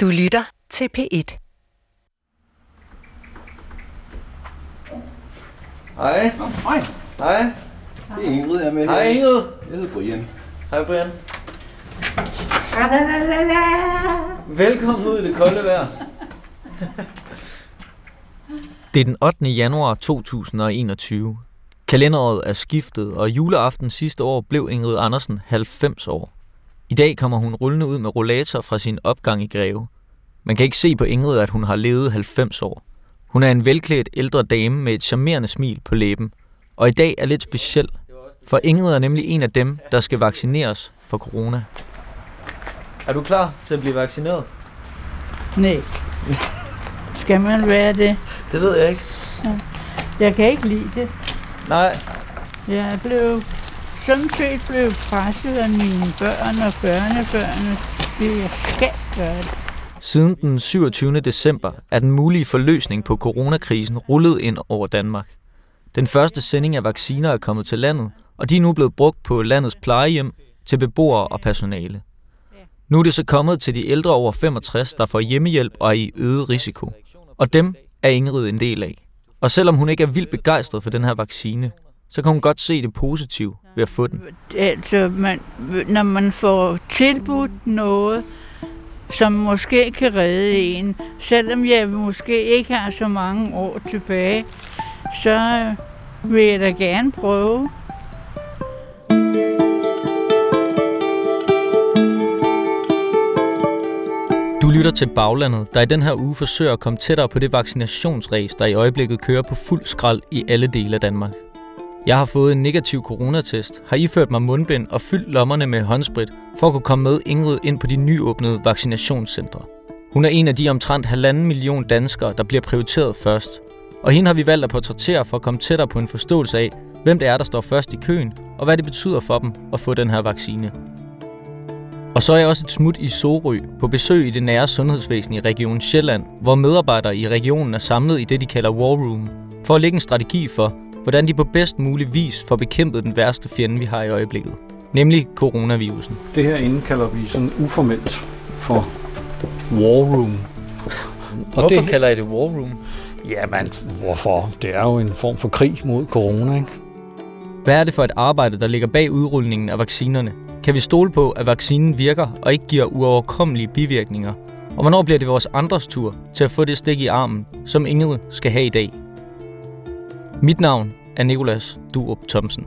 Du lytter til P1. Hej. Nå, hej. Hej. Det er Ingrid, jeg er med Hej her. Ingrid. Jeg hedder Brian. Hej Brian. Velkommen ud i det kolde vejr. Det er den 8. januar 2021. Kalenderåret er skiftet, og juleaften sidste år blev Ingrid Andersen 90 år. I dag kommer hun rullende ud med rollator fra sin opgang i Greve. Man kan ikke se på Ingrid, at hun har levet 90 år. Hun er en velklædt ældre dame med et charmerende smil på læben. Og i dag er lidt speciel, for Ingrid er nemlig en af dem, der skal vaccineres for corona. Er du klar til at blive vaccineret? Nej. Skal man være det? Det ved jeg ikke. Jeg kan ikke lide det. Nej. Jeg er blevet sådan set blevet presset af mine børn og børnebørn. Det jeg skal gøre det. Siden den 27. december er den mulige forløsning på coronakrisen rullet ind over Danmark. Den første sending af vacciner er kommet til landet, og de er nu blevet brugt på landets plejehjem til beboere og personale. Nu er det så kommet til de ældre over 65, der får hjemmehjælp og er i øget risiko. Og dem er Ingrid en del af. Og selvom hun ikke er vildt begejstret for den her vaccine, så kan hun godt se det positive ved at få den. Altså, man, når man får tilbudt noget, som måske kan redde en, selvom jeg måske ikke har så mange år tilbage, så vil jeg da gerne prøve. Du lytter til Baglandet, der i den her uge forsøger at komme tættere på det vaccinationsræs, der i øjeblikket kører på fuld skrald i alle dele af Danmark. Jeg har fået en negativ coronatest, har iført mig mundbind og fyldt lommerne med håndsprit for at kunne komme med Ingrid ind på de nyåbnede vaccinationscentre. Hun er en af de omtrent halvanden million danskere, der bliver prioriteret først. Og hende har vi valgt at portrættere for at komme tættere på en forståelse af, hvem det er, der står først i køen, og hvad det betyder for dem at få den her vaccine. Og så er jeg også et smut i Sorø på besøg i det nære sundhedsvæsen i Region Sjælland, hvor medarbejdere i regionen er samlet i det, de kalder War Room, for at lægge en strategi for, hvordan de på bedst mulig vis får bekæmpet den værste fjende, vi har i øjeblikket. Nemlig coronavirusen. Det herinde kalder vi sådan uformelt for war room. Hvorfor det- kalder I det War Room? Jamen, hvorfor? Det er jo en form for krig mod corona, ikke? Hvad er det for et arbejde, der ligger bag udrulningen af vaccinerne? Kan vi stole på, at vaccinen virker og ikke giver uoverkommelige bivirkninger? Og hvornår bliver det vores andres tur til at få det stik i armen, som Ingrid skal have i dag? Mit navn er Nikolas Durup Thomsen.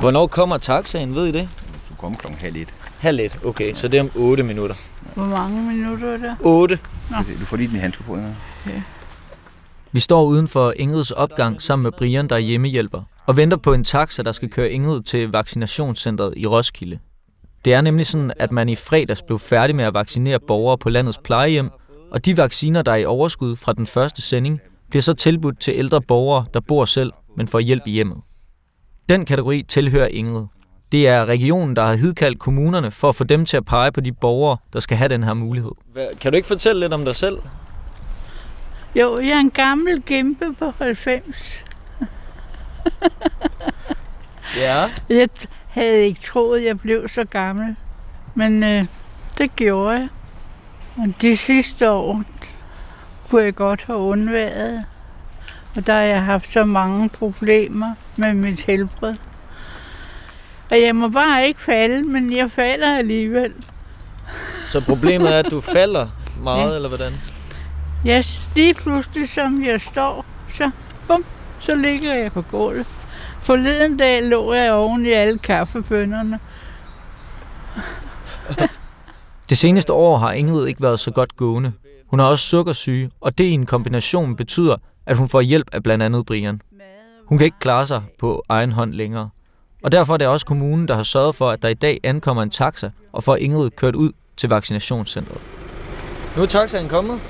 Hvornår kommer taxaen, ved I det? Du kommer klokken halv et. Halv et, okay, så det er om 8 minutter. Hvor mange minutter er der? 8. Du får lige din handske på, Ingrid. Vi står uden for Ingrids opgang sammen med Brian, der er hjemmehjælper, og venter på en taxa, der skal køre Ingrid til vaccinationscentret i Roskilde. Det er nemlig sådan, at man i fredags blev færdig med at vaccinere borgere på landets plejehjem, og de vacciner, der er i overskud fra den første sending, bliver så tilbudt til ældre borgere, der bor selv, men får hjælp i hjemmet. Den kategori tilhører Ingrid. Det er regionen, der har hidkaldt kommunerne for at få dem til at pege på de borgere, der skal have den her mulighed. Kan du ikke fortælle lidt om dig selv? Jo, jeg er en gammel gimpe på 90. Ja. Jeg havde ikke troet, jeg blev så gammel. Men øh, det gjorde jeg. Og de sidste år kunne jeg godt have undværet. Og der har jeg haft så mange problemer med mit helbred. Og jeg må bare ikke falde, men jeg falder alligevel. Så problemet er, at du falder meget, Ja. eller hvordan? Jeg lige pludselig, som jeg står, så bum, så ligger jeg på gulvet. Forleden dag lå jeg oven i alle kaffebønderne. Det seneste år har Ingrid ikke været så godt gående. Hun har også sukkersyge, og det i en kombination betyder, at hun får hjælp af blandt andet Brian. Hun kan ikke klare sig på egen hånd længere. Og derfor er det også kommunen, der har sørget for, at der i dag ankommer en taxa og får Ingrid kørt ud til vaccinationscentret. Nu er taxaen kommet.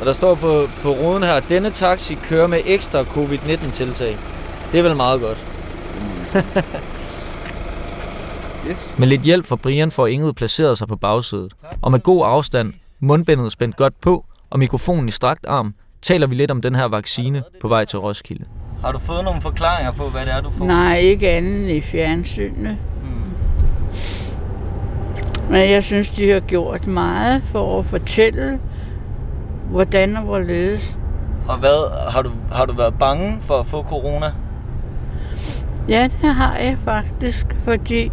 Og der står på, på ruden her, denne taxi kører med ekstra covid-19-tiltag. Det er vel meget godt. Yes. Med lidt hjælp fra Brian får Ingrid placeret sig på bagsædet. Og med god afstand, mundbindet spændt godt på og mikrofonen i strakt arm, taler vi lidt om den her vaccine på vej til Roskilde. Har du fået nogle forklaringer på, hvad det er, du får? Nej, ikke andet i fjernsynet. Hmm. Men jeg synes, de har gjort meget for at fortælle, hvordan og hvorledes. Og hvad, har du, har du været bange for at få corona? Ja, det har jeg faktisk, fordi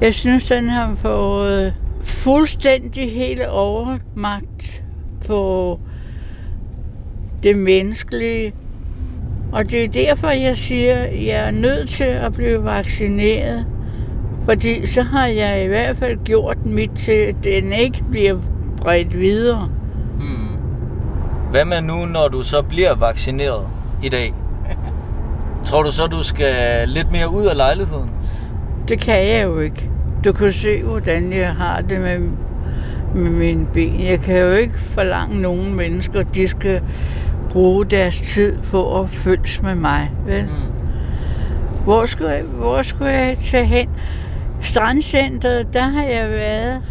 jeg synes, den har fået fuldstændig hele overmagt på det menneskelige. Og det er derfor, jeg siger, at jeg er nødt til at blive vaccineret. Fordi så har jeg i hvert fald gjort mit til, at den ikke bliver bredt videre. Hvad med nu, når du så bliver vaccineret i dag? Tror du så, du skal lidt mere ud af lejligheden? Det kan jeg jo ikke. Du kan se, hvordan jeg har det med, med mine ben. Jeg kan jo ikke forlange nogen mennesker, de skal bruge deres tid på at følges med mig. Vel? Hmm. Hvor skulle, jeg, hvor skulle jeg tage hen? Strandcenteret, der har jeg været.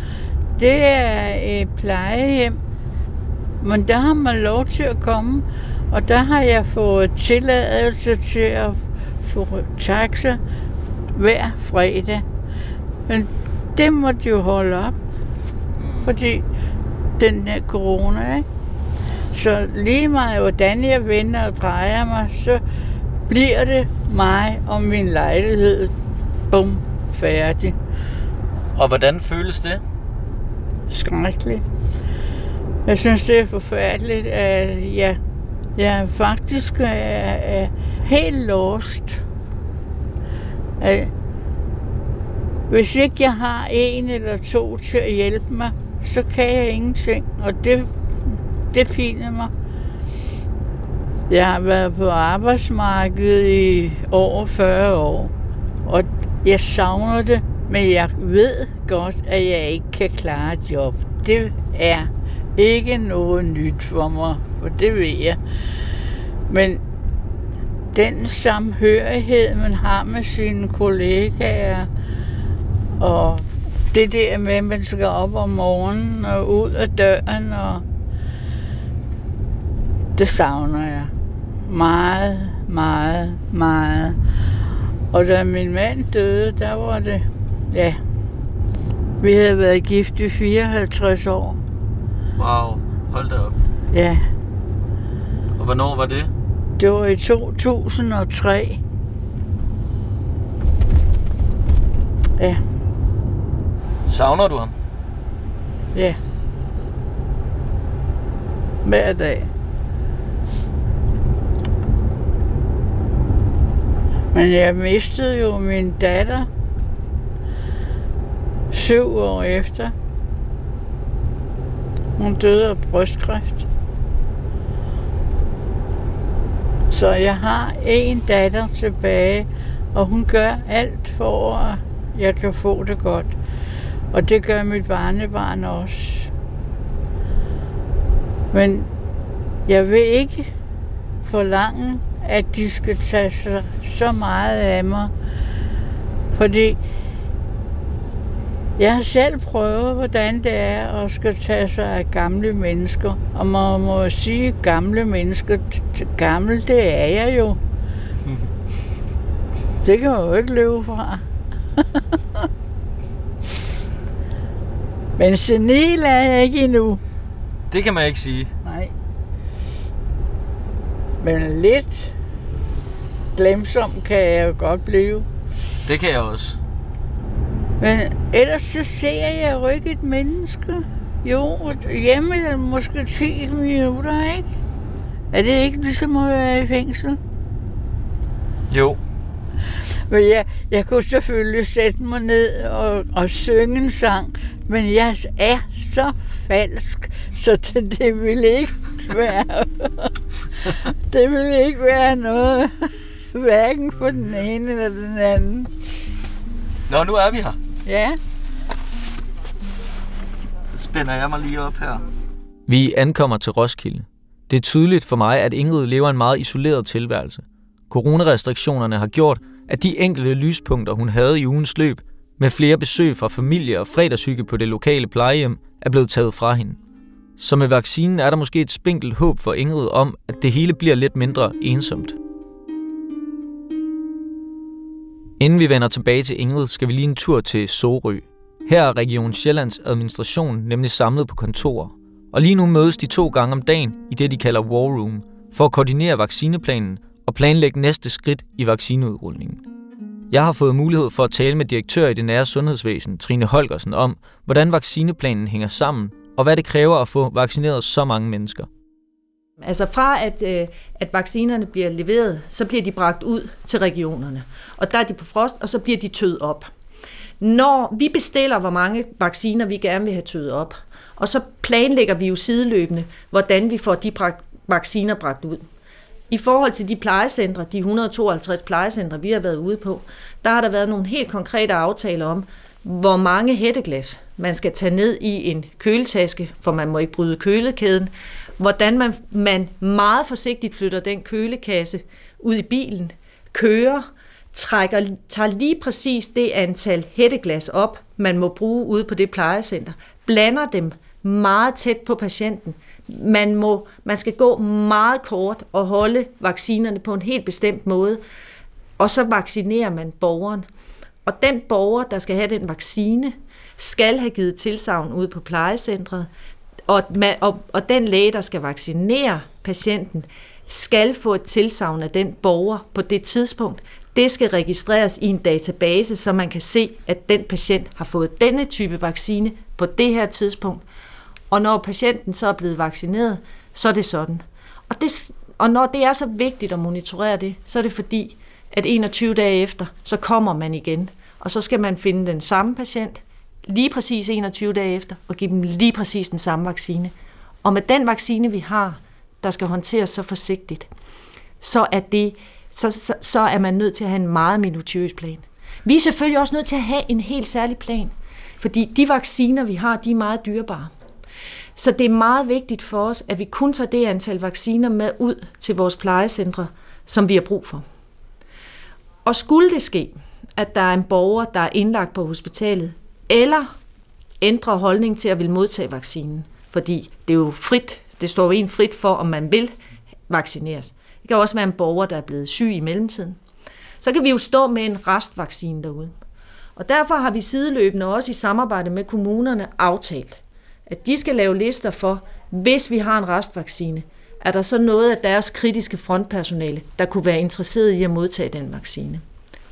Det er et plejehjem. Men der har man lov til at komme. Og der har jeg fået tilladelse til at få taxa hver fredag. Men det måtte jo holde op. Fordi den her corona, ikke? Så lige meget, hvordan jeg vender og drejer mig, så bliver det mig og min lejlighed. Bum, færdig. Og hvordan føles det? Skrækkeligt. Jeg synes, det er forfærdeligt, at jeg, jeg faktisk er, er helt lost. At, hvis ikke jeg har en eller to til at hjælpe mig, så kan jeg ingenting. Og det, det piner mig. Jeg har været på arbejdsmarkedet i over 40 år, og jeg savner det, men jeg ved godt, at jeg ikke kan klare et job. Det er ikke noget nyt for mig, for det ved jeg. Men den samhørighed, man har med sine kollegaer, og det der med, at man skal op om morgenen og ud af døren, og det savner jeg. Meget, meget, meget. Og da min mand døde, der var det, ja, vi havde været gift i 54 år. Wow, hold da op. Ja, Og hvornår var det? det var i 2003. Ja, Savner du ham? ja. Hver dag. Men jeg mistede jo min datter syv år efter. Hun døde af brystkræft. Så jeg har en datter tilbage, og hun gør alt for, at jeg kan få det godt. Og det gør mit barnebarn også. Men jeg vil ikke forlange, at de skal tage så, så meget af mig. Fordi jeg har selv prøvet, hvordan det er at skal tage sig af gamle mennesker. Og man må sige, gamle mennesker, gammel det er jeg jo. Det kan man jo ikke løbe fra. Men senil er jeg ikke endnu. Det kan man ikke sige. Nej. Men lidt glemsom kan jeg jo godt blive. Det kan jeg også. Men ellers så ser jeg jo ikke et menneske. Jo, hjemme er måske 10 minutter, ikke? Er det ikke ligesom at være i fængsel? Jo. Men jeg, jeg kunne selvfølgelig sætte mig ned og, og synge en sang, men jeg er så falsk, så det, det ville ikke være... det ville ikke være noget, hverken for den ene eller den anden. Nå, nu er vi her. Ja, Så spænder jeg mig lige op her. Vi ankommer til Roskilde. Det er tydeligt for mig, at Ingrid lever en meget isoleret tilværelse. Coronarestriktionerne har gjort, at de enkelte lyspunkter, hun havde i ugens løb, med flere besøg fra familie og fredagshygge på det lokale plejehjem, er blevet taget fra hende. Så med vaccinen er der måske et spinkelt håb for Ingrid om, at det hele bliver lidt mindre ensomt. Inden vi vender tilbage til Ingrid, skal vi lige en tur til Sorø. Her er Region Sjællands administration nemlig samlet på kontorer. Og lige nu mødes de to gange om dagen i det, de kalder War Room, for at koordinere vaccineplanen og planlægge næste skridt i vaccineudrulningen. Jeg har fået mulighed for at tale med direktør i det nære sundhedsvæsen, Trine Holgersen, om, hvordan vaccineplanen hænger sammen, og hvad det kræver at få vaccineret så mange mennesker. Altså fra at, øh, at vaccinerne bliver leveret, så bliver de bragt ud til regionerne. Og der er de på frost, og så bliver de tøet op. Når vi bestiller, hvor mange vacciner vi gerne vil have tøet op, og så planlægger vi jo sideløbende, hvordan vi får de vacciner bragt ud. I forhold til de plejecentre, de 152 plejecentre, vi har været ude på, der har der været nogle helt konkrete aftaler om, hvor mange hætteglas man skal tage ned i en køletaske, for man må ikke bryde kølekæden, hvordan man, man meget forsigtigt flytter den kølekasse ud i bilen, kører, trækker, tager lige præcis det antal hætteglas op, man må bruge ude på det plejecenter, blander dem meget tæt på patienten. Man, må, man skal gå meget kort og holde vaccinerne på en helt bestemt måde, og så vaccinerer man borgeren. Og den borger, der skal have den vaccine, skal have givet tilsavn ud på plejecentret, og, man, og, og den læge, der skal vaccinere patienten, skal få et tilsavn af den borger på det tidspunkt. Det skal registreres i en database, så man kan se, at den patient har fået denne type vaccine på det her tidspunkt. Og når patienten så er blevet vaccineret, så er det sådan. Og, det, og når det er så vigtigt at monitorere det, så er det fordi, at 21 dage efter, så kommer man igen. Og så skal man finde den samme patient, lige præcis 21 dage efter, og give dem lige præcis den samme vaccine. Og med den vaccine, vi har, der skal håndteres så forsigtigt, så er, det, så, så, så er man nødt til at have en meget minutiøs plan. Vi er selvfølgelig også nødt til at have en helt særlig plan, fordi de vacciner, vi har, de er meget dyrebare. Så det er meget vigtigt for os, at vi kun tager det antal vacciner med ud til vores plejecentre, som vi har brug for. Og skulle det ske, at der er en borger, der er indlagt på hospitalet, eller ændre holdning til at vil modtage vaccinen. Fordi det er jo frit, det står jo en frit for, om man vil vaccineres. Det kan også være en borger, der er blevet syg i mellemtiden. Så kan vi jo stå med en restvaccine derude. Og derfor har vi sideløbende også i samarbejde med kommunerne aftalt, at de skal lave lister for, hvis vi har en restvaccine, er der så noget af deres kritiske frontpersonale, der kunne være interesseret i at modtage den vaccine.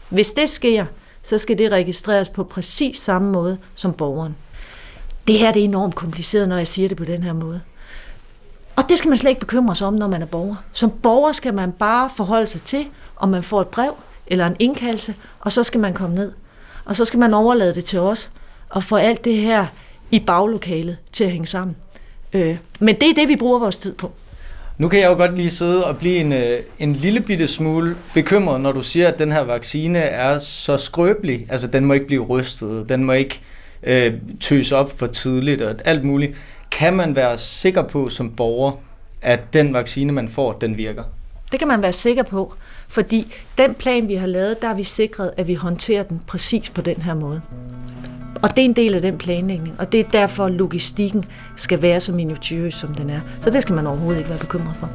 Hvis det sker, så skal det registreres på præcis samme måde som borgeren. Det her det er enormt kompliceret, når jeg siger det på den her måde. Og det skal man slet ikke bekymre sig om, når man er borger. Som borger skal man bare forholde sig til, om man får et brev eller en indkaldelse, og så skal man komme ned. Og så skal man overlade det til os, og få alt det her i baglokalet til at hænge sammen. Øh, men det er det, vi bruger vores tid på. Nu kan jeg jo godt lige sidde og blive en, øh, en lille bitte smule bekymret, når du siger, at den her vaccine er så skrøbelig. Altså, den må ikke blive rystet, den må ikke øh, tøs op for tidligt og alt muligt. Kan man være sikker på som borger, at den vaccine, man får, den virker? Det kan man være sikker på, fordi den plan, vi har lavet, der har vi sikret, at vi håndterer den præcis på den her måde. Og det er en del af den planlægning, og det er derfor, logistikken skal være så minutiøs, som den er. Så det skal man overhovedet ikke være bekymret for.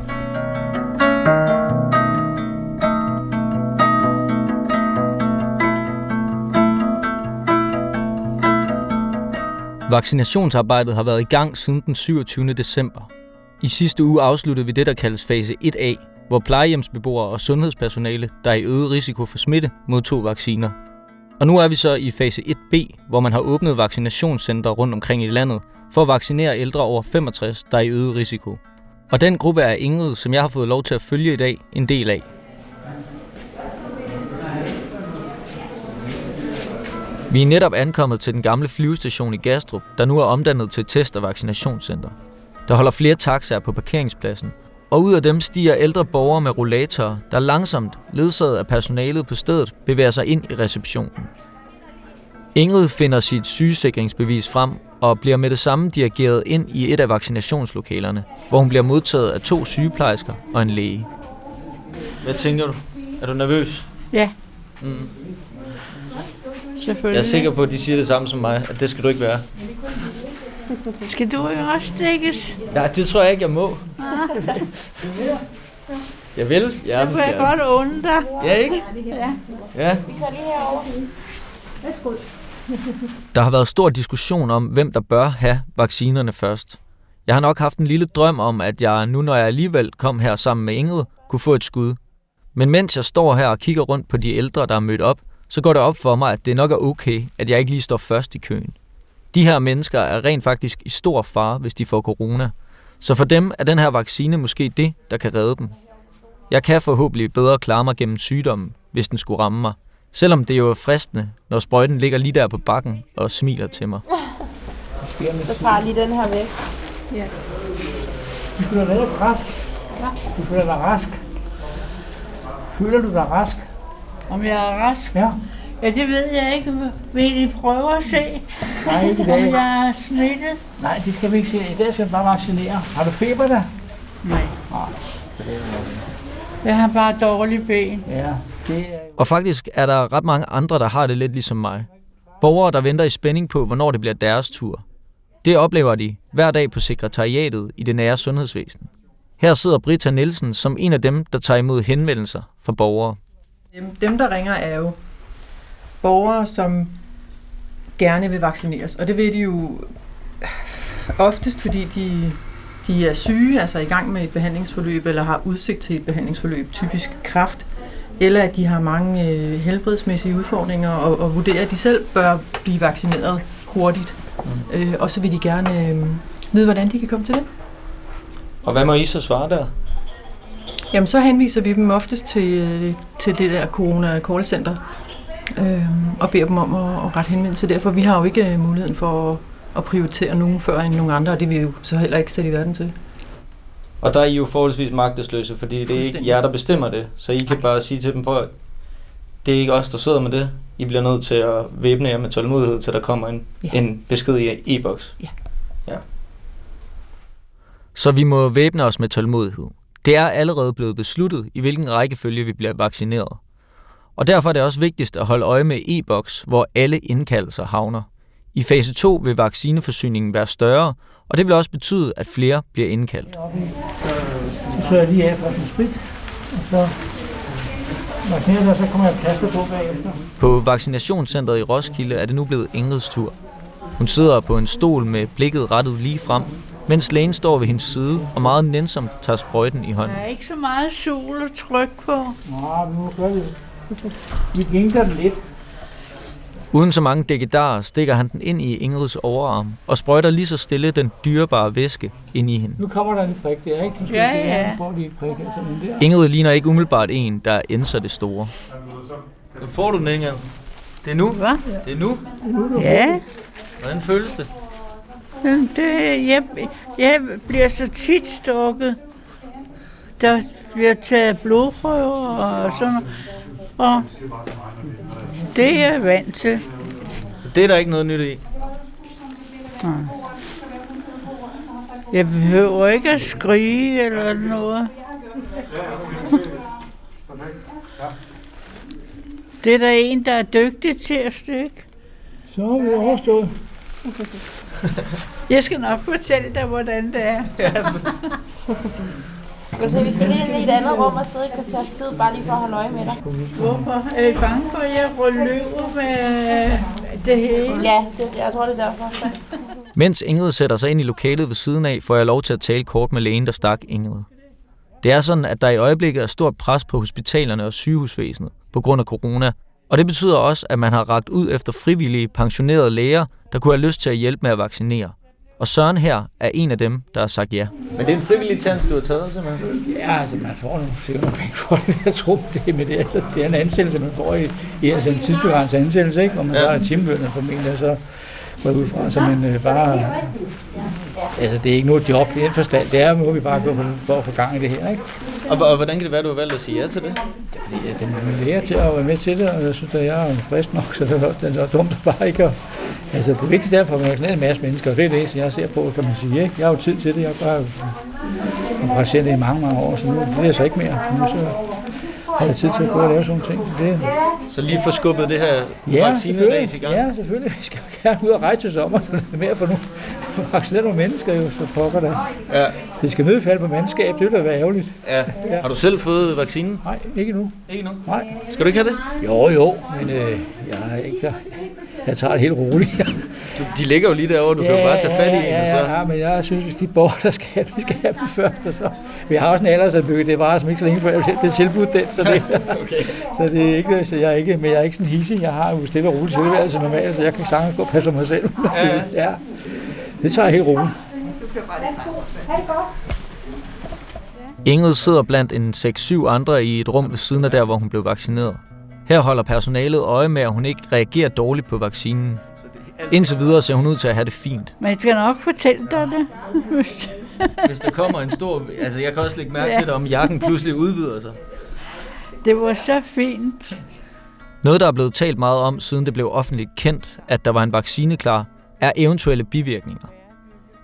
Vaccinationsarbejdet har været i gang siden den 27. december. I sidste uge afsluttede vi det, der kaldes fase 1A, hvor plejehjemsbeboere og sundhedspersonale, der er i øget risiko for smitte, modtog vacciner og nu er vi så i fase 1B, hvor man har åbnet vaccinationscentre rundt omkring i landet for at vaccinere ældre over 65, der er i øget risiko. Og den gruppe er Ingrid, som jeg har fået lov til at følge i dag, en del af. Vi er netop ankommet til den gamle flyvestation i Gastrup, der nu er omdannet til test- og vaccinationscenter. Der holder flere taxaer på parkeringspladsen, og ud af dem stiger ældre borgere med rollatorer, der langsomt, ledsaget af personalet på stedet, bevæger sig ind i receptionen. Ingrid finder sit sygesikringsbevis frem og bliver med det samme dirigeret ind i et af vaccinationslokalerne, hvor hun bliver modtaget af to sygeplejersker og en læge. Hvad tænker du? Er du nervøs? Ja. Mm. Selvfølgelig. Jeg er sikker på, at de siger det samme som mig, at det skal du ikke være. Skal du ikke også stikkes? Nej, det tror jeg ikke, jeg må. Jeg vil. Det Hjertens kunne jeg godt undre dig. Ja, ikke? Ja. Ja. Der har været stor diskussion om, hvem der bør have vaccinerne først. Jeg har nok haft en lille drøm om, at jeg nu, når jeg alligevel kom her sammen med Ingrid, kunne få et skud. Men mens jeg står her og kigger rundt på de ældre, der er mødt op, så går det op for mig, at det nok er okay, at jeg ikke lige står først i køen. De her mennesker er rent faktisk i stor fare, hvis de får corona. Så for dem er den her vaccine måske det, der kan redde dem. Jeg kan forhåbentlig bedre klare mig gennem sygdommen, hvis den skulle ramme mig. Selvom det jo er fristende, når sprøjten ligger lige der på bakken og smiler til mig. Så tager jeg lige den her væk. Du føler dig ellers rask. Du føler dig rask. Føler du dig rask? Om jeg er rask? Ja. Ja, det ved jeg ikke. Vil I prøve at se, Nej, ikke i om dag. jeg er smittet? Nej, det skal vi ikke se. I dag skal vi bare vaccinere. Har du feber da? Nej. Jeg har bare dårlige ben. Ja, det er Og faktisk er der ret mange andre, der har det lidt ligesom mig. Borgere, der venter i spænding på, hvornår det bliver deres tur. Det oplever de hver dag på sekretariatet i det nære sundhedsvæsen. Her sidder Britta Nielsen som en af dem, der tager imod henvendelser fra borgere. Dem, dem, der ringer, er jo borgere, som gerne vil vaccineres. Og det vil de jo oftest, fordi de, de er syge, altså i gang med et behandlingsforløb, eller har udsigt til et behandlingsforløb, typisk kræft, eller at de har mange øh, helbredsmæssige udfordringer, og, og vurderer, at de selv bør blive vaccineret hurtigt. Mm. Øh, og så vil de gerne øh, vide, hvordan de kan komme til det. Og hvad må I så svare der? Jamen, så henviser vi dem oftest til, øh, til det der corona call center øh, og beder dem om at, at rette henvendelse der, for vi har jo ikke øh, muligheden for at, at prioritere nogen før end nogle andre, og det er vi jo så heller ikke sat i verden til. Og der er I jo forholdsvis magtesløse, fordi det er ikke jer, der bestemmer det. Så I kan bare sige til dem, på, det er ikke os, der sidder med det. I bliver nødt til at væbne jer med tålmodighed, til der kommer en, Ja. en besked i e-boks. Så vi må væbne os med tålmodighed. Det er allerede blevet besluttet, i hvilken rækkefølge vi bliver vaccineret. Og derfor er det også vigtigst at holde øje med e-boks, hvor alle indkaldelser havner. I fase 2 vil vaccineforsyningen være større, og det vil også betyde, at flere bliver indkaldt. Så søger jeg lige af for en sprit, og så vaccinerer så kommer jeg plaster på bagefter. På vaccinationscentret i Roskilde er det nu blevet Ingrids tur. Hun sidder på en stol med blikket rettet lige frem, mens lægen står ved hendes side og meget nænsomt tager sprøjten i hånden. Der er ikke så meget sol at trykke på. Nå, nu gør vi det. Vi vinkler den lidt. Uden så mange dækkedarer stikker han den ind i Ingrids overarm og sprøjter lige så stille den dyrebare væske ind i hende. Nu kommer der en prik der, ikke? Så Ja, ja. have- får et prik en der. Ingrid ligner ikke umiddelbart en, der enser det store. Nu får du den, Ingrid. Det er nu. Hvad? Det er nu. Ja, Hvordan føles det? men det, jeg, jeg bliver så tit stukket. Der bliver taget blodprøver og sådan noget. Og det er jeg vant til. Så det er der ikke noget nyt i. Jeg behøver ikke at skrige eller noget. Det er der en, der er dygtig til at stikke. Så har vi overstået. Jeg skal nok fortælle dig, hvordan det er. Skal du se, vi skal lige ind i et andet rum og sidde i et kvarters tid, bare lige for at holde øje med dig. Hvorfor? Er I bange for, at jeg løber med det hele? Ja, det, jeg tror, det er derfor. Mens Ingrid sætter sig ind i lokalet ved siden af, får jeg lov til at tale kort med lægen, der stak Ingrid. Det er sådan, at der i øjeblikket er stort pres på hospitalerne og sygehusvæsenet på grund af corona, og det betyder også, at man har ragt ud efter frivillige, pensionerede læger, der kunne have lyst til at hjælpe med at vaccinere. Og Søren her er en af dem, der har sagt ja. Men det er en frivillig tjans, du har taget, simpelthen. Ja, altså man får nogle nogle penge for det, jeg tror det, men det er, altså, det er en ansættelse, man får i, i altså en tidsbegrænset ansættelse, ikke? hvor man Ja. ja. så er timelønnet formentlig, og så går jeg ud fra, så man øh, bare, altså det er ikke noget job i den forstand, det er, må vi bare gå for, for at få gang i det her, ikke? Og, og hvordan kan det være, at du har valgt at sige ja til det? Fordi jeg er min lærer til at være med til det, og jeg synes, at jeg er frisk nok, så det er, det er dumt at bare ikke at, Altså det vigtigste er for at vaccinere en masse mennesker, og det er det, som jeg ser på, kan man sige. Ikke? Jeg har jo tid til det, jeg har bare praktiseret det i mange, mange år, så nu det er jeg så ikke mere. Nu så har jeg tid til at gå og lave sådan nogle ting. Det, Så lige få skubbet det her ja, vaccineræs i gang. Ja, selvfølgelig. Vi skal jo gerne ud og rejse til sommer, så det er mere for nu. vaccinere nogle mennesker jo, så pokker det. Ja. Det skal nødt falde på mandskab, det ville være ærgerligt. ja. Har du selv fået vaccinen? Nej, ikke nu. Ikke nu. Nej. Skal du ikke have det? Jo, jo, men øh, jeg, ikke, jeg, jeg tager det helt roligt. Du, de ligger jo lige derovre, du kan jo bare tage fat i en, ja, og så... Ja, ja, men jeg synes, hvis de borgere, der skal have, vi skal have dem først. Og så. Vi har også en aldersopbygget, det var som ikke så længe før, jeg blev tilbudt den, så det, Okay. så det er ikke, så jeg er ikke, men jeg er ikke sådan hissig. Jeg har jo stille og roligt tilværelse normalt, så jeg kan sagtens gå og passe på mig selv. Ja, ja. ja. Det tager jeg helt roligt. Ingrid sidder blandt en 6-7 andre i et rum ved siden af der, hvor hun blev vaccineret. Her holder personalet øje med, at hun ikke reagerer dårligt på vaccinen. Indtil videre ser hun ud til at have det fint. Men jeg skal nok fortælle dig det. hvis- der kommer en stor... Altså, jeg kan også lægge mærke Ja. til det, om jakken pludselig udvider sig. det var så fint. Noget, der er blevet talt meget om, siden det blev offentligt kendt, at der var en vaccine klar, er eventuelle bivirkninger.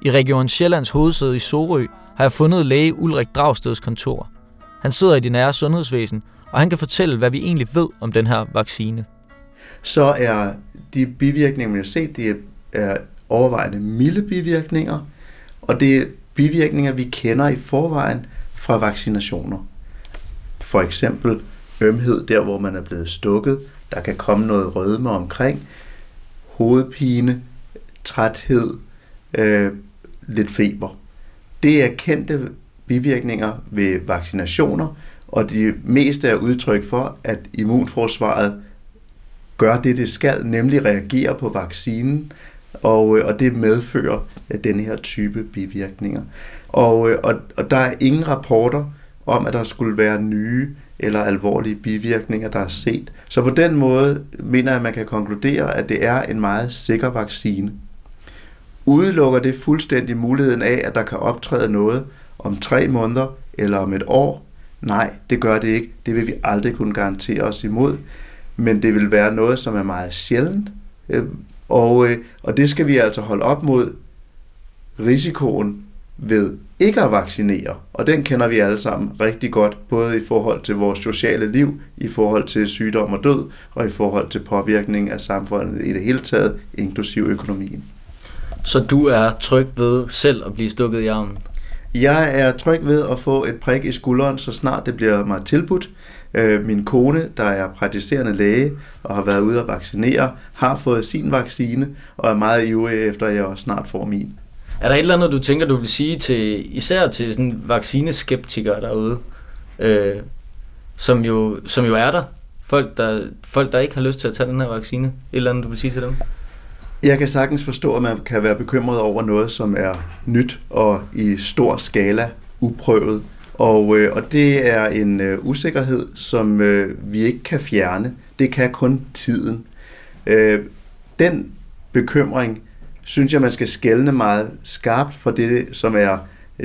I Region Sjællands hovedsæde i Sorø har jeg fundet læge Ulrik Dragsteds kontor. Han sidder i det nære sundhedsvæsen, og han kan fortælle, hvad vi egentlig ved om den her vaccine så er de bivirkninger, man har set, det er overvejende milde bivirkninger, og det er bivirkninger, vi kender i forvejen fra vaccinationer. For eksempel ømhed, der hvor man er blevet stukket, der kan komme noget rødme omkring, hovedpine, træthed, øh, lidt feber. Det er kendte bivirkninger ved vaccinationer, og de meste er udtryk for, at immunforsvaret gør det, det skal, nemlig reagere på vaccinen, og, øh, og det medfører den her type bivirkninger. Og, øh, og, og der er ingen rapporter om, at der skulle være nye eller alvorlige bivirkninger, der er set. Så på den måde mener jeg, at man kan konkludere, at det er en meget sikker vaccine. Udelukker det fuldstændig muligheden af, at der kan optræde noget om tre måneder eller om et år? Nej, det gør det ikke. Det vil vi aldrig kunne garantere os imod men det vil være noget, som er meget sjældent, øh, og, øh, og det skal vi altså holde op mod risikoen ved ikke at vaccinere, og den kender vi alle sammen rigtig godt, både i forhold til vores sociale liv, i forhold til sygdom og død, og i forhold til påvirkning af samfundet i det hele taget, inklusiv økonomien. Så du er tryg ved selv at blive stukket i armen? Jeg er tryg ved at få et prik i skulderen, så snart det bliver mig tilbudt. Øh, Min kone, der er praktiserende læge og har været ude at vaccinere, har fået sin vaccine og er meget ivrig efter, at jeg også snart får min. Er der et eller andet, du tænker, du vil sige til især til sådan vaccineskeptikere derude, øh, som, jo, som jo er der? Folk der, folk, der ikke har lyst til at tage den her vaccine. Et eller andet, du vil sige til dem? Jeg kan sagtens forstå, at man kan være bekymret over noget, som er nyt og i stor skala uprøvet. Og, øh, og det er en øh, usikkerhed, som øh, vi ikke kan fjerne. Det kan kun tiden. Øh, den bekymring synes jeg, man skal skelne meget skarpt for det, som er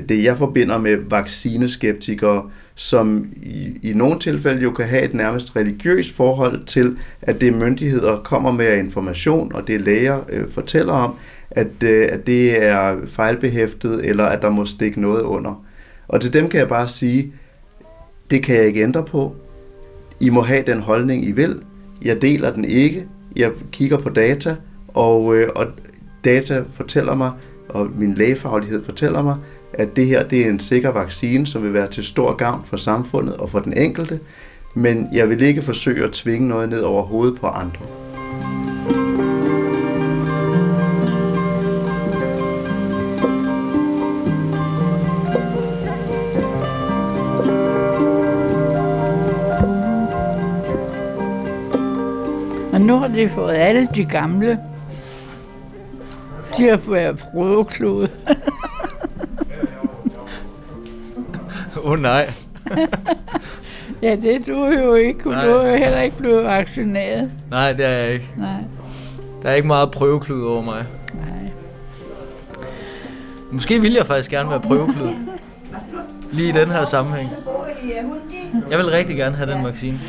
det, jeg forbinder med vaccineskeptikere, som i, i nogle tilfælde jo kan have et nærmest religiøst forhold til, at det myndigheder kommer med information, og det læger øh, fortæller om, at, øh, at det er fejlbehæftet, eller at der må stikke noget under. Og til dem kan jeg bare sige, det kan jeg ikke ændre på. I må have den holdning, I vil. Jeg deler den ikke. Jeg kigger på data, og, øh, og data fortæller mig, og min lægefaglighed fortæller mig, at det her det er en sikker vaccine, som vil være til stor gavn for samfundet og for den enkelte, men jeg vil ikke forsøge at tvinge noget ned over hovedet på andre. De fået alle de gamle. De har fået prøveklode. Åh oh, nej. Ja, det du jo ikke. Du Nej. er jo heller ikke blevet vaccineret. Nej, det er jeg ikke. Nej, Der er ikke meget prøveklud over mig. nej. Måske vil jeg faktisk gerne være prøveklud. Lige i den her sammenhæng. Jeg vil rigtig gerne have den vaccine.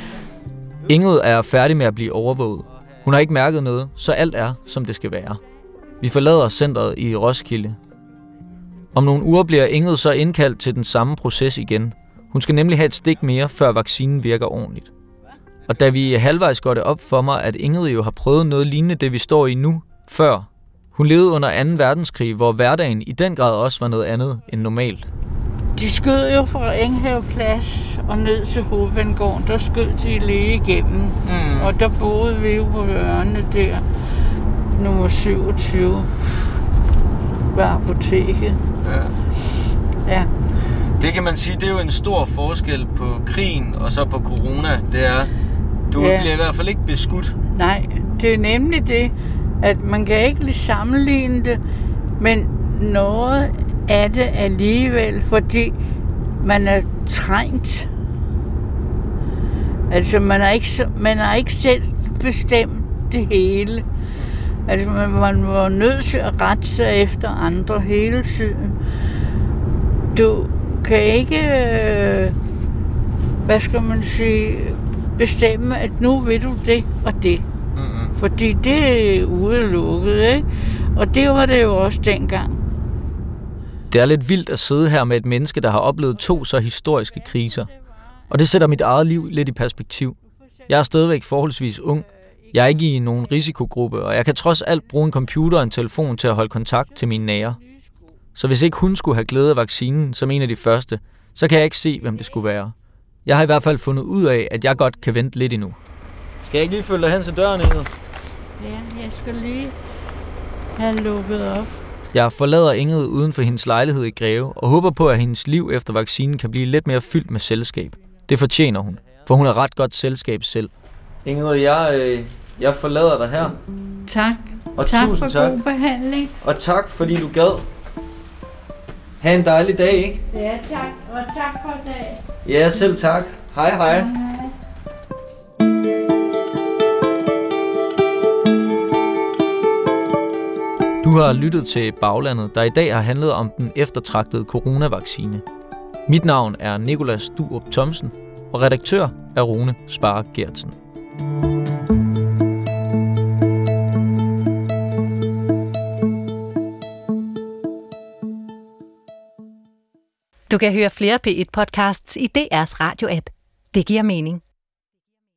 Ingrid er færdig med at blive overvåget. Hun har ikke mærket noget, så alt er, som det skal være. Vi forlader centret i Roskilde. Om nogle uger bliver Inget så indkaldt til den samme proces igen. Hun skal nemlig have et stik mere, før vaccinen virker ordentligt. Og da vi halvvejs går det op for mig, at Ingrid jo har prøvet noget lignende det, vi står i nu, før, Hun levede under 2. verdenskrig, hvor hverdagen i den grad også var noget andet end normalt. De skød jo fra Enghave Plads og ned til Hovedvandgården. Der skød de lige igennem. Mm. Og der boede vi jo på hjørnet der. Nummer 27. Ved apoteket. Ja. Ja. Det kan man sige, det er jo en stor forskel på krigen og så på corona. Det er, du Ja. bliver i hvert fald ikke beskudt. Nej, det er nemlig det, at man kan ikke lige sammenligne det, men noget af det alligevel, fordi man er trængt. Altså, man har ikke, man har ikke selv bestemt det hele. Altså, man, man var nødt til at rette sig efter andre hele tiden. Du kan ikke, øh, hvad skal man sige, bestemme, at nu vil du det og det. Mm-hmm. Fordi det er udelukket, ikke? Og det var det jo også dengang. Det er lidt vildt at sidde her med et menneske, der har oplevet to så historiske kriser. Og det sætter mit eget liv lidt i perspektiv. Jeg er stadigvæk forholdsvis ung. Jeg er ikke i nogen risikogruppe, og jeg kan trods alt bruge en computer og en telefon til at holde kontakt til mine nære. Så hvis ikke hun skulle have glæde af vaccinen som en af de første, så kan jeg ikke se, hvem det skulle være. Jeg har i hvert fald fundet ud af, at jeg godt kan vente lidt endnu. Skal jeg ikke lige følge dig hen til døren, Ingrid? Ja, jeg skal lige have lukket op. Jeg forlader Ingrid uden for hendes lejlighed i Greve, og håber på, at hendes liv efter vaccinen kan blive lidt mere fyldt med selskab. Det fortjener hun, for hun er ret godt selskab selv. Ingrid, jeg, øh, jeg forlader dig her. Tak. Og tak tusind for tak. god behandling. Og tak, fordi du gad. Ha' en dejlig dag, ikke? Ja, tak. Og tak for i dag. Ja, selv tak. Hej, hej. Du har lyttet til Baglandet, der i dag har handlet om den eftertragtede coronavaccine. Mit navn er Nikolas Duop Thomsen, og redaktør er Rune Spare Gertsen. Du kan høre flere P1-podcasts i DR's radio-app. Det giver mening.